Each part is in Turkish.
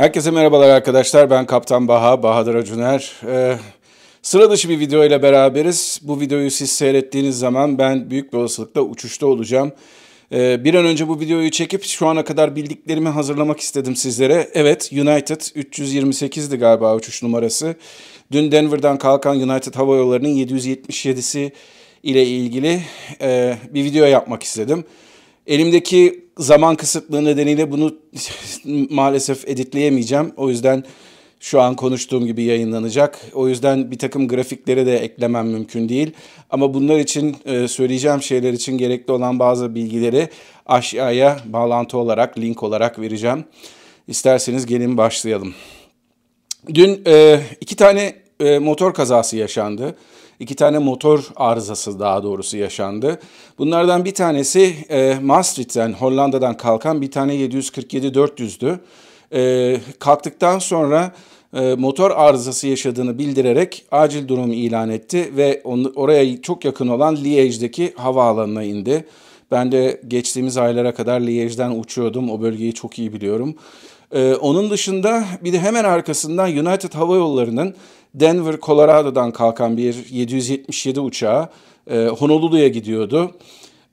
Herkese merhabalar arkadaşlar. Ben Kaptan Baha, Bahadır Acuner. Ee, sıra dışı bir video ile beraberiz. Bu videoyu siz seyrettiğiniz zaman ben büyük bir olasılıkla uçuşta olacağım. Ee, bir an önce bu videoyu çekip şu ana kadar bildiklerimi hazırlamak istedim sizlere. Evet, United 328'di galiba uçuş numarası. Dün Denver'dan kalkan United Hava Yolları'nın 777'si ile ilgili e, bir video yapmak istedim. Elimdeki zaman kısıtlığı nedeniyle bunu maalesef editleyemeyeceğim. O yüzden şu an konuştuğum gibi yayınlanacak. O yüzden bir takım grafikleri de eklemem mümkün değil. Ama bunlar için e, söyleyeceğim şeyler için gerekli olan bazı bilgileri aşağıya bağlantı olarak, link olarak vereceğim. İsterseniz gelin başlayalım. Dün e, iki tane e, motor kazası yaşandı iki tane motor arızası daha doğrusu yaşandı. Bunlardan bir tanesi e, Maastricht'ten Hollanda'dan kalkan bir tane 747-400'dü. E, kalktıktan sonra e, motor arızası yaşadığını bildirerek acil durum ilan etti ve onu, oraya çok yakın olan Liège'deki havaalanına indi. Ben de geçtiğimiz aylara kadar Liège'den uçuyordum. O bölgeyi çok iyi biliyorum. Ee, onun dışında bir de hemen arkasından United Hava Yolları'nın Denver, Colorado'dan kalkan bir 777 uçağı e, Honolulu'ya gidiyordu.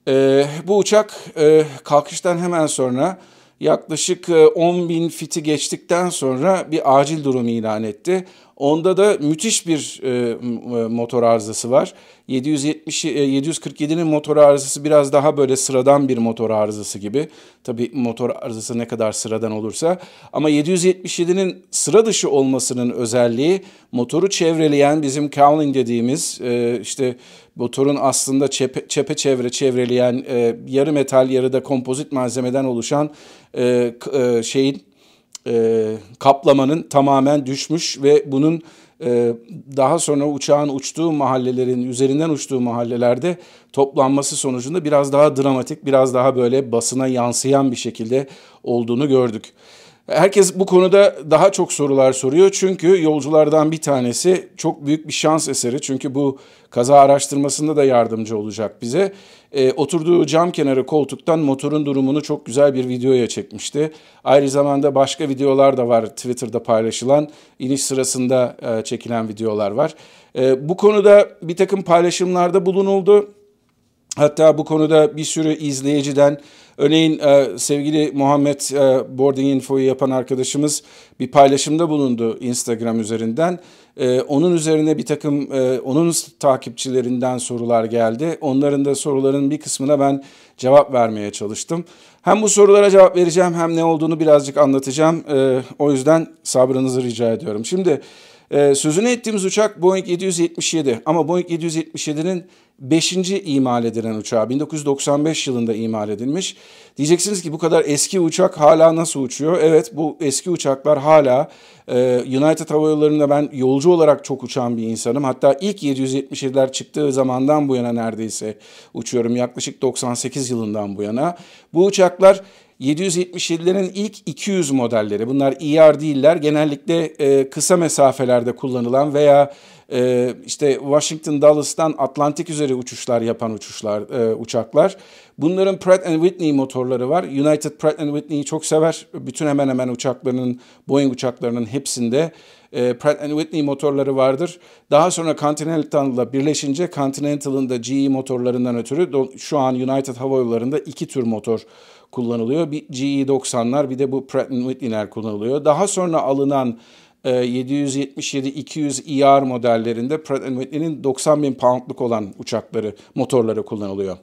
E, bu uçak e, kalkıştan hemen sonra yaklaşık 10 e, bin fiti geçtikten sonra bir acil durum ilan etti. Onda da müthiş bir e, e motor arızası var. 770 e, 747'nin motor arızası biraz daha böyle sıradan bir motor arızası gibi. Tabii motor arızası ne kadar sıradan olursa ama 777'nin sıra dışı olmasının özelliği motoru çevreleyen bizim cowling dediğimiz e, işte motorun aslında çepe, çepe çevre çevreleyen e, yarı metal yarı da kompozit malzemeden oluşan e, e, şeyin e, kaplamanın tamamen düşmüş ve bunun e, daha sonra uçağın uçtuğu mahallelerin üzerinden uçtuğu mahallelerde toplanması sonucunda biraz daha dramatik, biraz daha böyle basına yansıyan bir şekilde olduğunu gördük. Herkes bu konuda daha çok sorular soruyor. Çünkü yolculardan bir tanesi çok büyük bir şans eseri. Çünkü bu kaza araştırmasında da yardımcı olacak bize. E, oturduğu cam kenarı koltuktan motorun durumunu çok güzel bir videoya çekmişti. Ayrı zamanda başka videolar da var Twitter'da paylaşılan. iniş sırasında e, çekilen videolar var. E, bu konuda bir takım paylaşımlarda bulunuldu. Hatta bu konuda bir sürü izleyiciden örneğin e, sevgili Muhammed e, Boarding Info'yu yapan arkadaşımız bir paylaşımda bulundu Instagram üzerinden. E, onun üzerine bir takım e, onun takipçilerinden sorular geldi. Onların da soruların bir kısmına ben cevap vermeye çalıştım. Hem bu sorulara cevap vereceğim hem ne olduğunu birazcık anlatacağım. E, o yüzden sabrınızı rica ediyorum. Şimdi e, sözünü ettiğimiz uçak Boeing 777 ama Boeing 777'nin 5. imal edilen uçağı 1995 yılında imal edilmiş. Diyeceksiniz ki bu kadar eski uçak hala nasıl uçuyor? Evet bu eski uçaklar hala e, United Hava Yolları'nda ben yolcu olarak çok uçan bir insanım. Hatta ilk 777'ler çıktığı zamandan bu yana neredeyse uçuyorum. Yaklaşık 98 yılından bu yana. Bu uçaklar 777'lerin ilk 200 modelleri. Bunlar ER değiller. Genellikle e, kısa mesafelerde kullanılan veya e, işte Washington Dallas'tan Atlantik üzeri uçuşlar yapan uçuşlar e, uçaklar. Bunların Pratt Whitney motorları var. United Pratt Whitney'i çok sever. Bütün hemen hemen uçaklarının Boeing uçaklarının hepsinde e, Pratt Whitney motorları vardır. Daha sonra Continental'la birleşince Continental'ın da GE motorlarından ötürü şu an United Hava Yolları'nda iki tür motor kullanılıyor. Bir GE90'lar bir de bu Pratt Whitney'ler kullanılıyor. Daha sonra alınan 777-200 ER modellerinde Pratt Whitney'nin 90 bin poundluk olan uçakları, motorları kullanılıyor.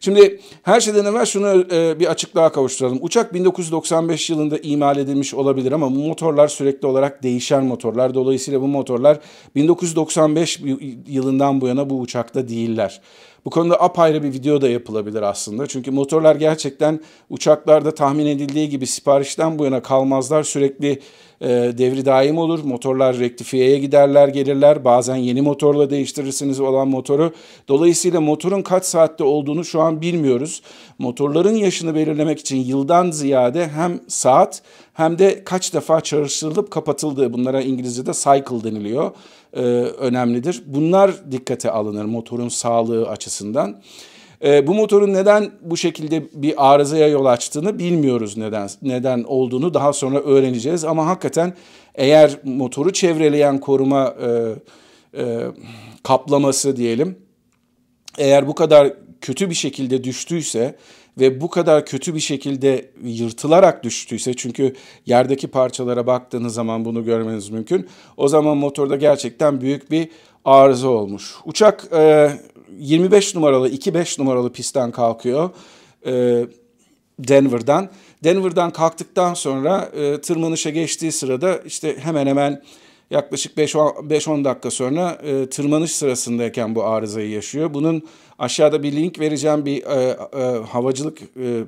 Şimdi her şeyden evvel şunu e, bir açıklığa kavuşturalım. Uçak 1995 yılında imal edilmiş olabilir ama bu motorlar sürekli olarak değişen motorlar. Dolayısıyla bu motorlar 1995 yılından bu yana bu uçakta değiller. Bu konuda apayrı bir video da yapılabilir aslında. Çünkü motorlar gerçekten uçaklarda tahmin edildiği gibi siparişten bu yana kalmazlar. Sürekli e, devri daim olur. Motorlar rektifiyeye giderler gelirler. Bazen yeni motorla değiştirirsiniz olan motoru. Dolayısıyla motorun kaç saatte olduğunu şu an bilmiyoruz. Motorların yaşını belirlemek için yıldan ziyade hem saat hem de kaç defa çalıştırılıp kapatıldığı bunlara İngilizce'de cycle deniliyor e, önemlidir. Bunlar dikkate alınır motorun sağlığı açısından. E, bu motorun neden bu şekilde bir arızaya yol açtığını bilmiyoruz neden neden olduğunu daha sonra öğreneceğiz. Ama hakikaten eğer motoru çevreleyen koruma e, e, kaplaması diyelim eğer bu kadar kötü bir şekilde düştüyse ve bu kadar kötü bir şekilde yırtılarak düştüyse çünkü yerdeki parçalara baktığınız zaman bunu görmeniz mümkün. O zaman motorda gerçekten büyük bir arıza olmuş. Uçak e, 25 numaralı 25 numaralı pistten kalkıyor e, Denver'dan. Denver'dan kalktıktan sonra e, tırmanışa geçtiği sırada işte hemen hemen yaklaşık 5-10 dakika sonra e, tırmanış sırasındayken bu arızayı yaşıyor. Bunun aşağıda bir link vereceğim bir e, e, havacılık e,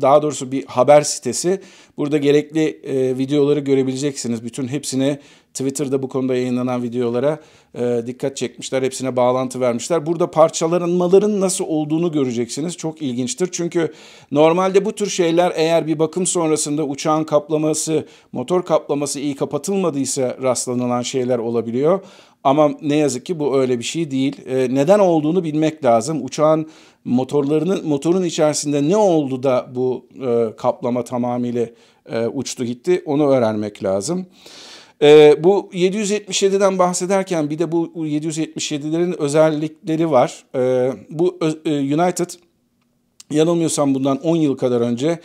daha doğrusu bir haber sitesi. Burada gerekli e, videoları görebileceksiniz. Bütün hepsine Twitter'da bu konuda yayınlanan videolara e, dikkat çekmişler. Hepsine bağlantı vermişler. Burada parçalanmaların nasıl olduğunu göreceksiniz. Çok ilginçtir. Çünkü normalde bu tür şeyler eğer bir bakım sonrasında uçağın kaplaması, motor kaplaması iyi kapatılmadıysa rastlanılan şeyler olabiliyor. Ama ne yazık ki bu öyle bir şey değil. E, neden olduğunu bilmek lazım. Uçağın motorlarının motorun içerisinde ne oldu da bu e, kaplama tamamıyla e, uçtu gitti onu öğrenmek lazım. E, bu 777'den bahsederken bir de bu 777'lerin özellikleri var. E, bu e, United yanılmıyorsam bundan 10 yıl kadar önce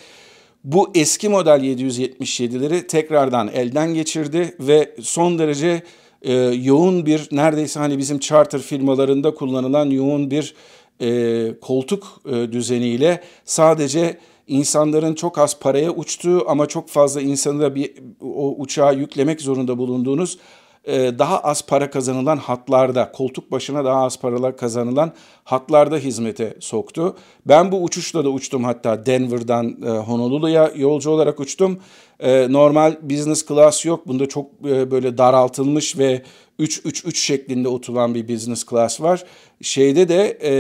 bu eski model 777'leri tekrardan elden geçirdi ve son derece e, yoğun bir neredeyse hani bizim charter firmalarında kullanılan yoğun bir e, koltuk e, düzeniyle sadece insanların çok az paraya uçtuğu ama çok fazla insanı da bir o uçağa yüklemek zorunda bulunduğunuz daha az para kazanılan hatlarda, koltuk başına daha az paralar kazanılan hatlarda hizmete soktu. Ben bu uçuşla da uçtum hatta Denver'dan e, Honolulu'ya yolcu olarak uçtum. E, normal business class yok. Bunda çok böyle daraltılmış ve 3-3-3 şeklinde oturan bir business class var. Şeyde de e,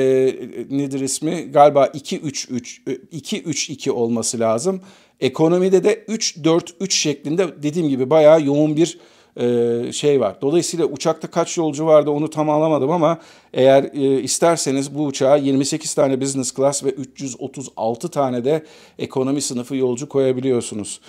nedir ismi? Galiba 2-3-3 2-3-2 olması lazım. Ekonomide de 3-4-3 şeklinde dediğim gibi bayağı yoğun bir e, şey var. Dolayısıyla uçakta kaç yolcu vardı onu tam alamadım ama eğer e, isterseniz bu uçağa 28 tane business class ve 336 tane de ekonomi sınıfı yolcu koyabiliyorsunuz.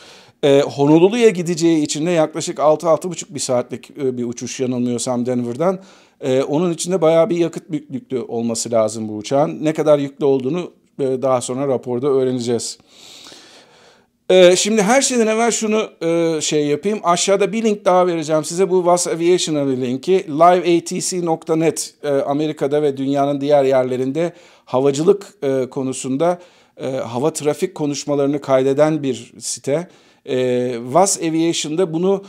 E, Honolulu'ya gideceği için de yaklaşık 6-6,5 bir saatlik bir uçuş yanılmıyorsam Denver'dan. E, onun içinde bayağı bir yakıt yüklü olması lazım bu uçağın. Ne kadar yüklü olduğunu daha sonra raporda öğreneceğiz. Ee, şimdi her şeyden evvel şunu e, şey yapayım. Aşağıda bir link daha vereceğim size. Bu Was Aviation'a bir linki. liveatc.net e, Amerika'da ve dünyanın diğer yerlerinde havacılık e, konusunda e, hava trafik konuşmalarını kaydeden bir site. E, Was Aviation'da bunu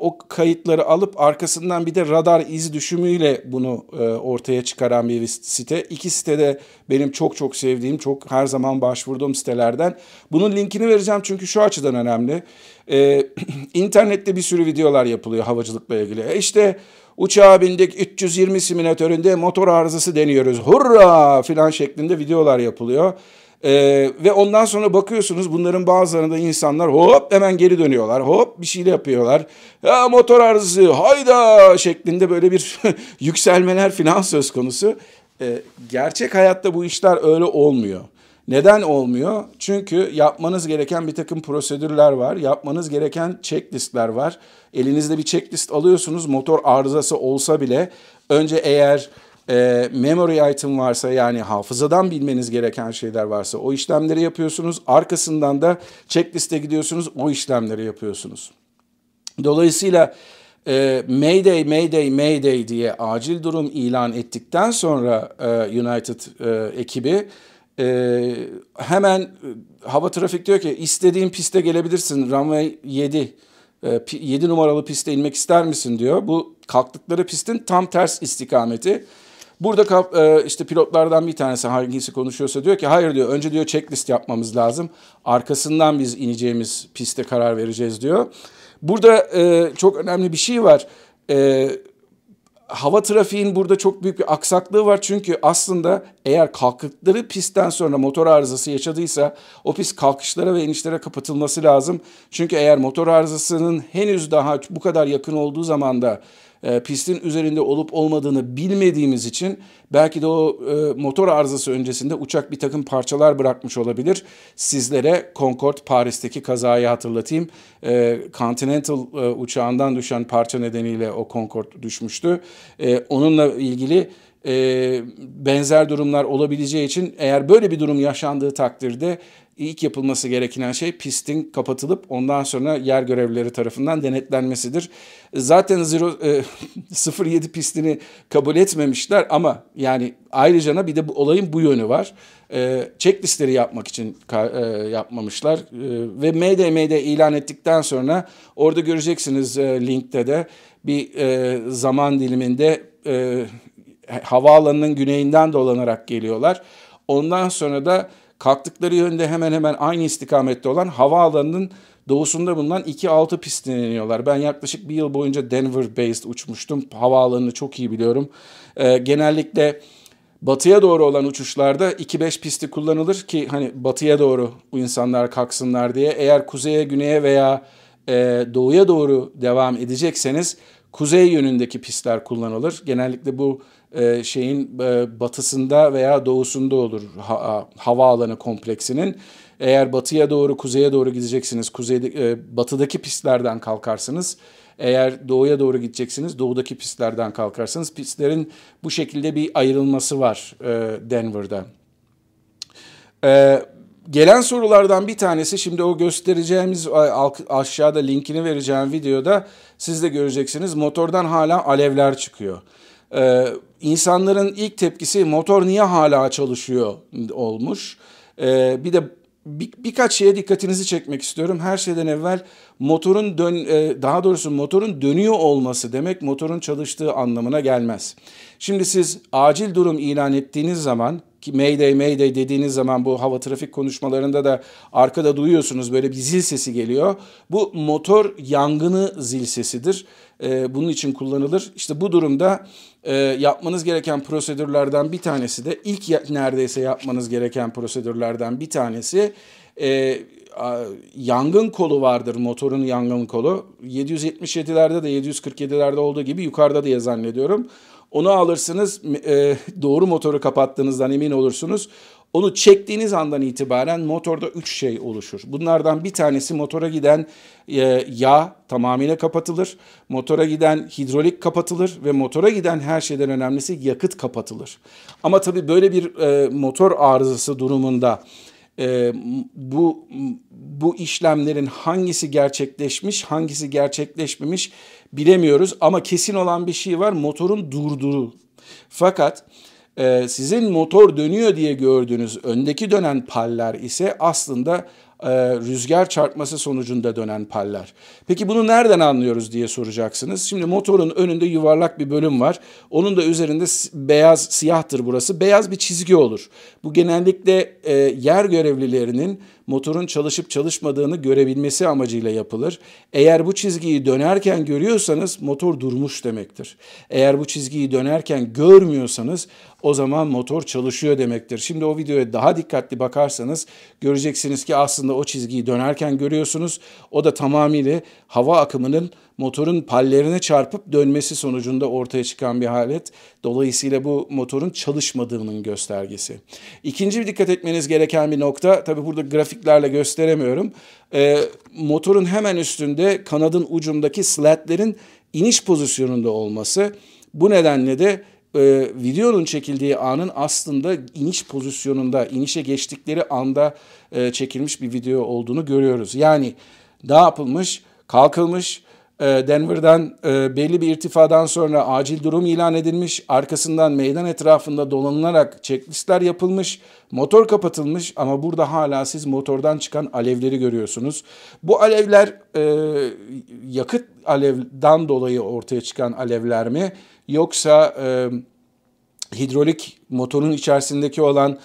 o kayıtları alıp arkasından bir de radar iz düşümüyle bunu e, ortaya çıkaran bir site. İki site de benim çok çok sevdiğim, çok her zaman başvurduğum sitelerden. Bunun linkini vereceğim çünkü şu açıdan önemli. E, internette bir sürü videolar yapılıyor havacılıkla ilgili. E işte uçağa bindik 320 simülatöründe motor arızası deniyoruz. Hurra filan şeklinde videolar yapılıyor. Ee, ve ondan sonra bakıyorsunuz bunların bazılarında insanlar hop hemen geri dönüyorlar. Hop bir şeyle yapıyorlar. Ya motor arızası hayda şeklinde böyle bir yükselmeler falan söz konusu. Ee, gerçek hayatta bu işler öyle olmuyor. Neden olmuyor? Çünkü yapmanız gereken bir takım prosedürler var. Yapmanız gereken checklistler var. Elinizde bir checklist alıyorsunuz. Motor arızası olsa bile önce eğer e, memory item varsa yani hafızadan bilmeniz gereken şeyler varsa o işlemleri yapıyorsunuz. Arkasından da checkliste gidiyorsunuz o işlemleri yapıyorsunuz. Dolayısıyla e, Mayday, Mayday, Mayday diye acil durum ilan ettikten sonra e, United e, ekibi e, hemen e, hava trafik diyor ki istediğin piste gelebilirsin runway 7 7 numaralı piste inmek ister misin diyor. Bu kalktıkları pistin tam ters istikameti. Burada e, işte pilotlardan bir tanesi hangisi konuşuyorsa diyor ki hayır diyor önce diyor checklist yapmamız lazım. Arkasından biz ineceğimiz piste karar vereceğiz diyor. Burada e, çok önemli bir şey var. E, hava trafiğin burada çok büyük bir aksaklığı var. Çünkü aslında eğer kalktıkları pistten sonra motor arızası yaşadıysa o pist kalkışlara ve inişlere kapatılması lazım. Çünkü eğer motor arızasının henüz daha bu kadar yakın olduğu zaman da e, pistin üzerinde olup olmadığını bilmediğimiz için belki de o e, motor arızası öncesinde uçak bir takım parçalar bırakmış olabilir. Sizlere Concorde Paris'teki kazayı hatırlatayım. E, Continental e, uçağından düşen parça nedeniyle o Concorde düşmüştü. Onunla ilgili benzer durumlar olabileceği için eğer böyle bir durum yaşandığı takdirde ilk yapılması gereken şey pistin kapatılıp ondan sonra yer görevlileri tarafından denetlenmesidir. Zaten zero, e, 07 pistini kabul etmemişler ama yani ayrıca bir de bu, olayın bu yönü var. E, checklistleri yapmak için e, yapmamışlar e, ve MDM'de ilan ettikten sonra orada göreceksiniz e, linkte de bir e, zaman diliminde e, havaalanının güneyinden dolanarak geliyorlar. Ondan sonra da kalktıkları yönde hemen hemen aynı istikamette olan havaalanının doğusunda bulunan 2-6 pistine iniyorlar. Ben yaklaşık bir yıl boyunca Denver based uçmuştum. Havaalanını çok iyi biliyorum. Ee, genellikle batıya doğru olan uçuşlarda 2-5 pisti kullanılır ki hani batıya doğru insanlar kalksınlar diye. Eğer kuzeye, güneye veya e, doğuya doğru devam edecekseniz kuzey yönündeki pistler kullanılır. Genellikle bu e, şeyin e, batısında veya doğusunda olur ha, havaalanı kompleksinin. Eğer batıya doğru, kuzeye doğru gideceksiniz, kuzeyde, e, batıdaki pistlerden kalkarsınız. Eğer doğuya doğru gideceksiniz, doğudaki pistlerden kalkarsınız. Pistlerin bu şekilde bir ayrılması var e, Denver'da. E, gelen sorulardan bir tanesi şimdi o göstereceğimiz aşağıda linkini vereceğim videoda siz de göreceksiniz. Motordan hala alevler çıkıyor. Ee, insanların ilk tepkisi motor niye hala çalışıyor olmuş. Ee, bir de bir, birkaç şeye dikkatinizi çekmek istiyorum. Her şeyden evvel motorun dön e, daha doğrusu motorun dönüyor olması demek motorun çalıştığı anlamına gelmez. Şimdi siz acil durum ilan ettiğiniz zaman ki Mayday Mayday dediğiniz zaman bu hava trafik konuşmalarında da arkada duyuyorsunuz böyle bir zil sesi geliyor. Bu motor yangını zil sesidir. Ee, bunun için kullanılır. İşte bu durumda e, yapmanız gereken prosedürlerden bir tanesi de ilk neredeyse yapmanız gereken prosedürlerden bir tanesi e, yangın kolu vardır motorun yangın kolu. 777'lerde de 747'lerde olduğu gibi yukarıda diye zannediyorum. Onu alırsınız e, doğru motoru kapattığınızdan emin olursunuz. Onu çektiğiniz andan itibaren motorda üç şey oluşur. Bunlardan bir tanesi motora giden e, yağ tamamıyla kapatılır. Motora giden hidrolik kapatılır ve motora giden her şeyden önemlisi yakıt kapatılır. Ama tabii böyle bir e, motor arızası durumunda e, bu bu işlemlerin hangisi gerçekleşmiş, hangisi gerçekleşmemiş bilemiyoruz. Ama kesin olan bir şey var motorun durduru. Fakat e, sizin motor dönüyor diye gördüğünüz öndeki dönen paller ise aslında e, rüzgar çarpması sonucunda dönen paller. Peki bunu nereden anlıyoruz diye soracaksınız. Şimdi motorun önünde yuvarlak bir bölüm var. Onun da üzerinde beyaz, siyahtır burası. Beyaz bir çizgi olur. Bu genellikle e, yer görevlilerinin motorun çalışıp çalışmadığını görebilmesi amacıyla yapılır. Eğer bu çizgiyi dönerken görüyorsanız motor durmuş demektir. Eğer bu çizgiyi dönerken görmüyorsanız o zaman motor çalışıyor demektir. Şimdi o videoya daha dikkatli bakarsanız göreceksiniz ki aslında o çizgiyi dönerken görüyorsunuz. O da tamamıyla hava akımının motorun pallerine çarpıp dönmesi sonucunda ortaya çıkan bir halet. Dolayısıyla bu motorun çalışmadığının göstergesi. İkinci bir dikkat etmeniz gereken bir nokta, tabii burada grafiklerle gösteremiyorum. E, motorun hemen üstünde kanadın ucundaki slatlerin iniş pozisyonunda olması. Bu nedenle de e, videonun çekildiği anın aslında iniş pozisyonunda, inişe geçtikleri anda e, çekilmiş bir video olduğunu görüyoruz. Yani ne yapılmış? Kalkılmış, Denver'dan e, belli bir irtifadan sonra acil durum ilan edilmiş. Arkasından meydan etrafında dolanılarak checklistler yapılmış. Motor kapatılmış ama burada hala siz motordan çıkan alevleri görüyorsunuz. Bu alevler e, yakıt alevden dolayı ortaya çıkan alevler mi? Yoksa e, hidrolik motorun içerisindeki olan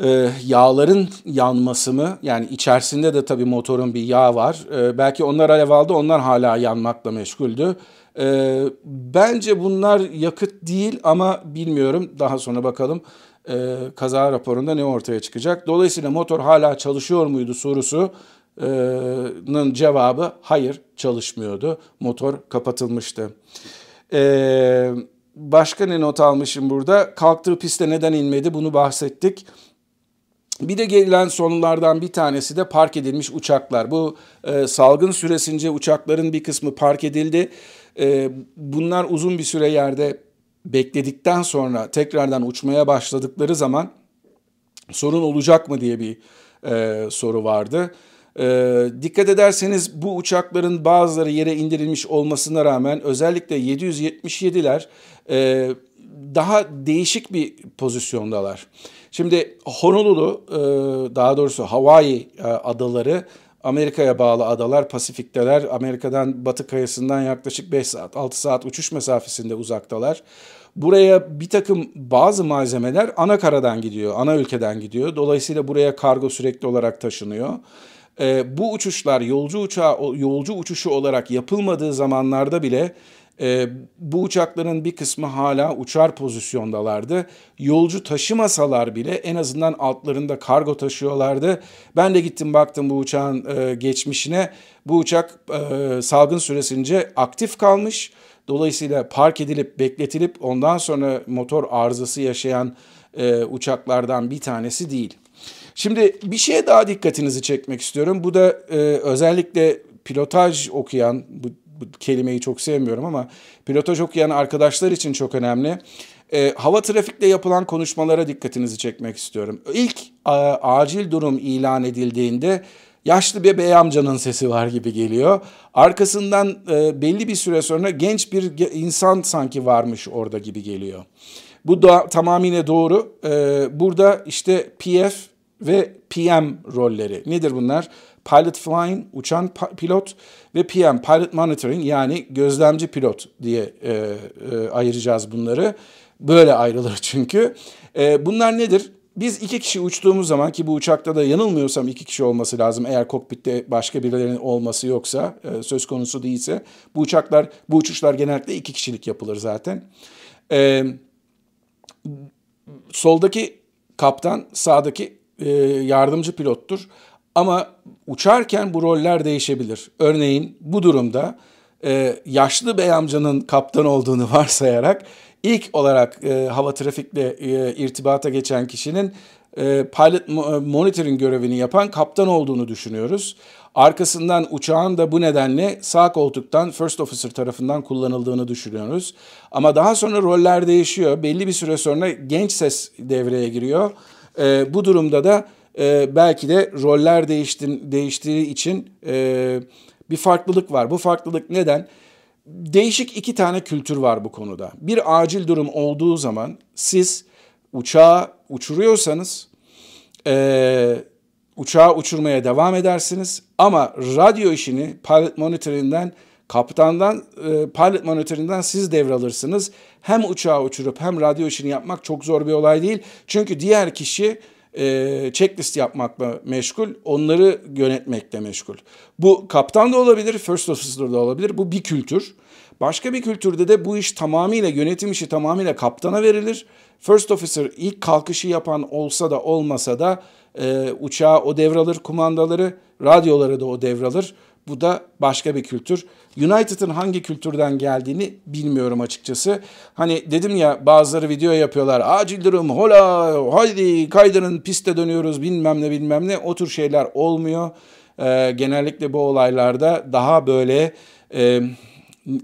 e, yağların yanması mı? Yani içerisinde de tabii motorun bir yağ var. E, belki onlar alev aldı, onlar hala yanmakla meşguldü. E, bence bunlar yakıt değil ama bilmiyorum. Daha sonra bakalım kaza raporunda ne ortaya çıkacak. Dolayısıyla motor hala çalışıyor muydu sorusunun cevabı hayır çalışmıyordu. Motor kapatılmıştı. Ee, başka ne not almışım burada? Kalktığı piste neden inmedi bunu bahsettik. Bir de gelen sorunlardan bir tanesi de park edilmiş uçaklar. Bu e, salgın süresince uçakların bir kısmı park edildi. E, bunlar uzun bir süre yerde bekledikten sonra tekrardan uçmaya başladıkları zaman sorun olacak mı diye bir e, soru vardı. E, dikkat ederseniz bu uçakların bazıları yere indirilmiş olmasına rağmen özellikle 777'ler e, daha değişik bir pozisyondalar. Şimdi Honolulu, e, daha doğrusu Hawaii e, adaları Amerika'ya bağlı adalar, Pasifik'teler. Amerika'dan batı kıyısından yaklaşık 5 saat, 6 saat uçuş mesafesinde uzaktalar. Buraya bir takım bazı malzemeler ana karadan gidiyor, ana ülkeden gidiyor. Dolayısıyla buraya kargo sürekli olarak taşınıyor. E, bu uçuşlar yolcu uçağı, yolcu uçuşu olarak yapılmadığı zamanlarda bile e, bu uçakların bir kısmı hala uçar pozisyondalardı. Yolcu taşımasalar bile en azından altlarında kargo taşıyorlardı. Ben de gittim baktım bu uçağın e, geçmişine. Bu uçak e, salgın süresince aktif kalmış. Dolayısıyla park edilip bekletilip ondan sonra motor arızası yaşayan e, uçaklardan bir tanesi değil. Şimdi bir şeye daha dikkatinizi çekmek istiyorum. Bu da özellikle pilotaj okuyan, bu bu kelimeyi çok sevmiyorum ama pilotaj okuyan arkadaşlar için çok önemli. E, hava trafikte yapılan konuşmalara dikkatinizi çekmek istiyorum. İlk a, acil durum ilan edildiğinde yaşlı bir bey amcanın sesi var gibi geliyor. Arkasından e, belli bir süre sonra genç bir insan sanki varmış orada gibi geliyor. Bu da tamamıyla doğru. E, burada işte PF ve PM rolleri. Nedir bunlar? Pilot Flying, uçan pilot ve PM, Pilot Monitoring yani gözlemci pilot diye e, e, ayıracağız bunları. Böyle ayrılır çünkü. E, bunlar nedir? Biz iki kişi uçtuğumuz zaman ki bu uçakta da yanılmıyorsam iki kişi olması lazım eğer kokpitte başka birilerinin olması yoksa e, söz konusu değilse bu uçaklar bu uçuşlar genellikle iki kişilik yapılır zaten. E, soldaki kaptan sağdaki e, yardımcı pilottur. Ama uçarken bu roller değişebilir. Örneğin bu durumda e, yaşlı bey amcanın kaptan olduğunu varsayarak ilk olarak e, hava trafikle e, irtibata geçen kişinin e, pilot monitoring görevini yapan kaptan olduğunu düşünüyoruz. Arkasından uçağın da bu nedenle sağ koltuktan first officer tarafından kullanıldığını düşünüyoruz. Ama daha sonra roller değişiyor. Belli bir süre sonra genç ses devreye giriyor. E, bu durumda da e, belki de roller değişti, değiştiği için e, bir farklılık var. Bu farklılık neden? Değişik iki tane kültür var bu konuda. Bir acil durum olduğu zaman siz uçağı uçuruyorsanız e, uçağı uçurmaya devam edersiniz. Ama radyo işini pilot monitoring'den kaptandan e, pilot monitoring'den siz devralırsınız. Hem uçağı uçurup hem radyo işini yapmak çok zor bir olay değil. Çünkü diğer kişi e, checklist yapmakla meşgul, onları yönetmekle meşgul. Bu kaptan da olabilir, first officer da olabilir. Bu bir kültür. Başka bir kültürde de bu iş tamamıyla yönetim işi tamamıyla kaptana verilir. First officer ilk kalkışı yapan olsa da olmasa da e, uçağı o devralır, kumandaları, radyoları da o devralır. Bu da başka bir kültür. United'ın hangi kültürden geldiğini bilmiyorum açıkçası. Hani dedim ya bazıları video yapıyorlar. Acil durum hola haydi kaydırın piste dönüyoruz bilmem ne bilmem ne. O tür şeyler olmuyor. Ee, genellikle bu olaylarda daha böyle e,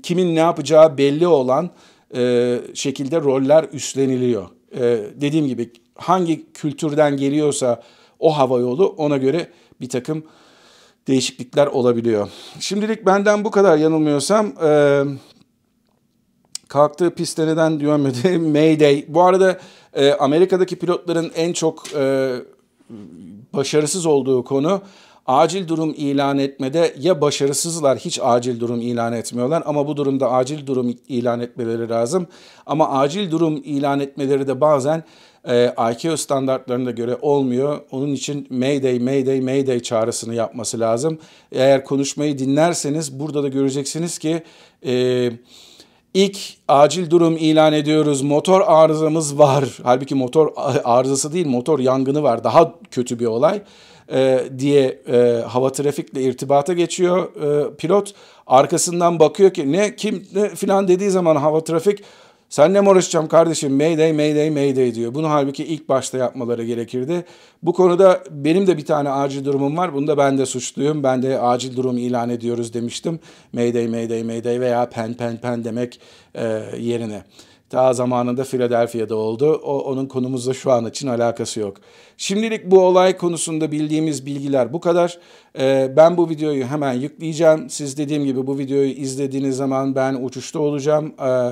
kimin ne yapacağı belli olan e, şekilde roller üstleniliyor. E, dediğim gibi hangi kültürden geliyorsa o hava yolu ona göre bir takım değişiklikler olabiliyor. Şimdilik benden bu kadar yanılmıyorsam. E, kalktığı piste neden dönmedi? Mayday. Bu arada e, Amerika'daki pilotların en çok e, başarısız olduğu konu acil durum ilan etmede ya başarısızlar hiç acil durum ilan etmiyorlar ama bu durumda acil durum ilan etmeleri lazım. Ama acil durum ilan etmeleri de bazen e, ICAO standartlarına göre olmuyor. Onun için Mayday, Mayday, Mayday çağrısını yapması lazım. Eğer konuşmayı dinlerseniz burada da göreceksiniz ki e, İlk acil durum ilan ediyoruz. Motor arızamız var. Halbuki motor arızası değil, motor yangını var. Daha kötü bir olay e, diye e, hava trafikle irtibata geçiyor e, pilot. Arkasından bakıyor ki ne kim ne filan dediği zaman hava trafik sen ne uğraşacağım kardeşim mayday mayday mayday diyor. Bunu halbuki ilk başta yapmaları gerekirdi. Bu konuda benim de bir tane acil durumum var. Bunda ben de suçluyum. Ben de acil durum ilan ediyoruz demiştim. Mayday mayday mayday veya pen pen pen demek e, yerine. Daha zamanında Philadelphia'da oldu. O, onun konumuzla şu an için alakası yok. Şimdilik bu olay konusunda bildiğimiz bilgiler bu kadar. Ee, ben bu videoyu hemen yükleyeceğim. Siz dediğim gibi bu videoyu izlediğiniz zaman ben uçuşta olacağım. Ee,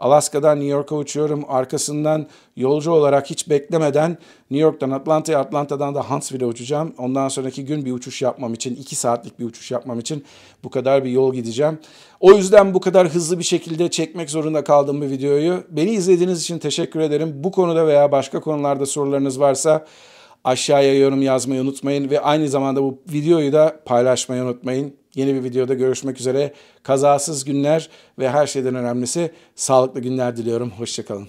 Alaska'dan New York'a uçuyorum. Arkasından yolcu olarak hiç beklemeden New York'tan Atlanta'ya, Atlanta'dan da Huntsville'e uçacağım. Ondan sonraki gün bir uçuş yapmam için, iki saatlik bir uçuş yapmam için bu kadar bir yol gideceğim. O yüzden bu kadar hızlı bir şekilde çekmek zorunda kaldım bu videoyu. Beni izlediğiniz için teşekkür ederim. Bu konuda veya başka konularda sorularınız varsa aşağıya yorum yazmayı unutmayın ve aynı zamanda bu videoyu da paylaşmayı unutmayın. Yeni bir videoda görüşmek üzere. Kazasız günler ve her şeyden önemlisi sağlıklı günler diliyorum. Hoşçakalın.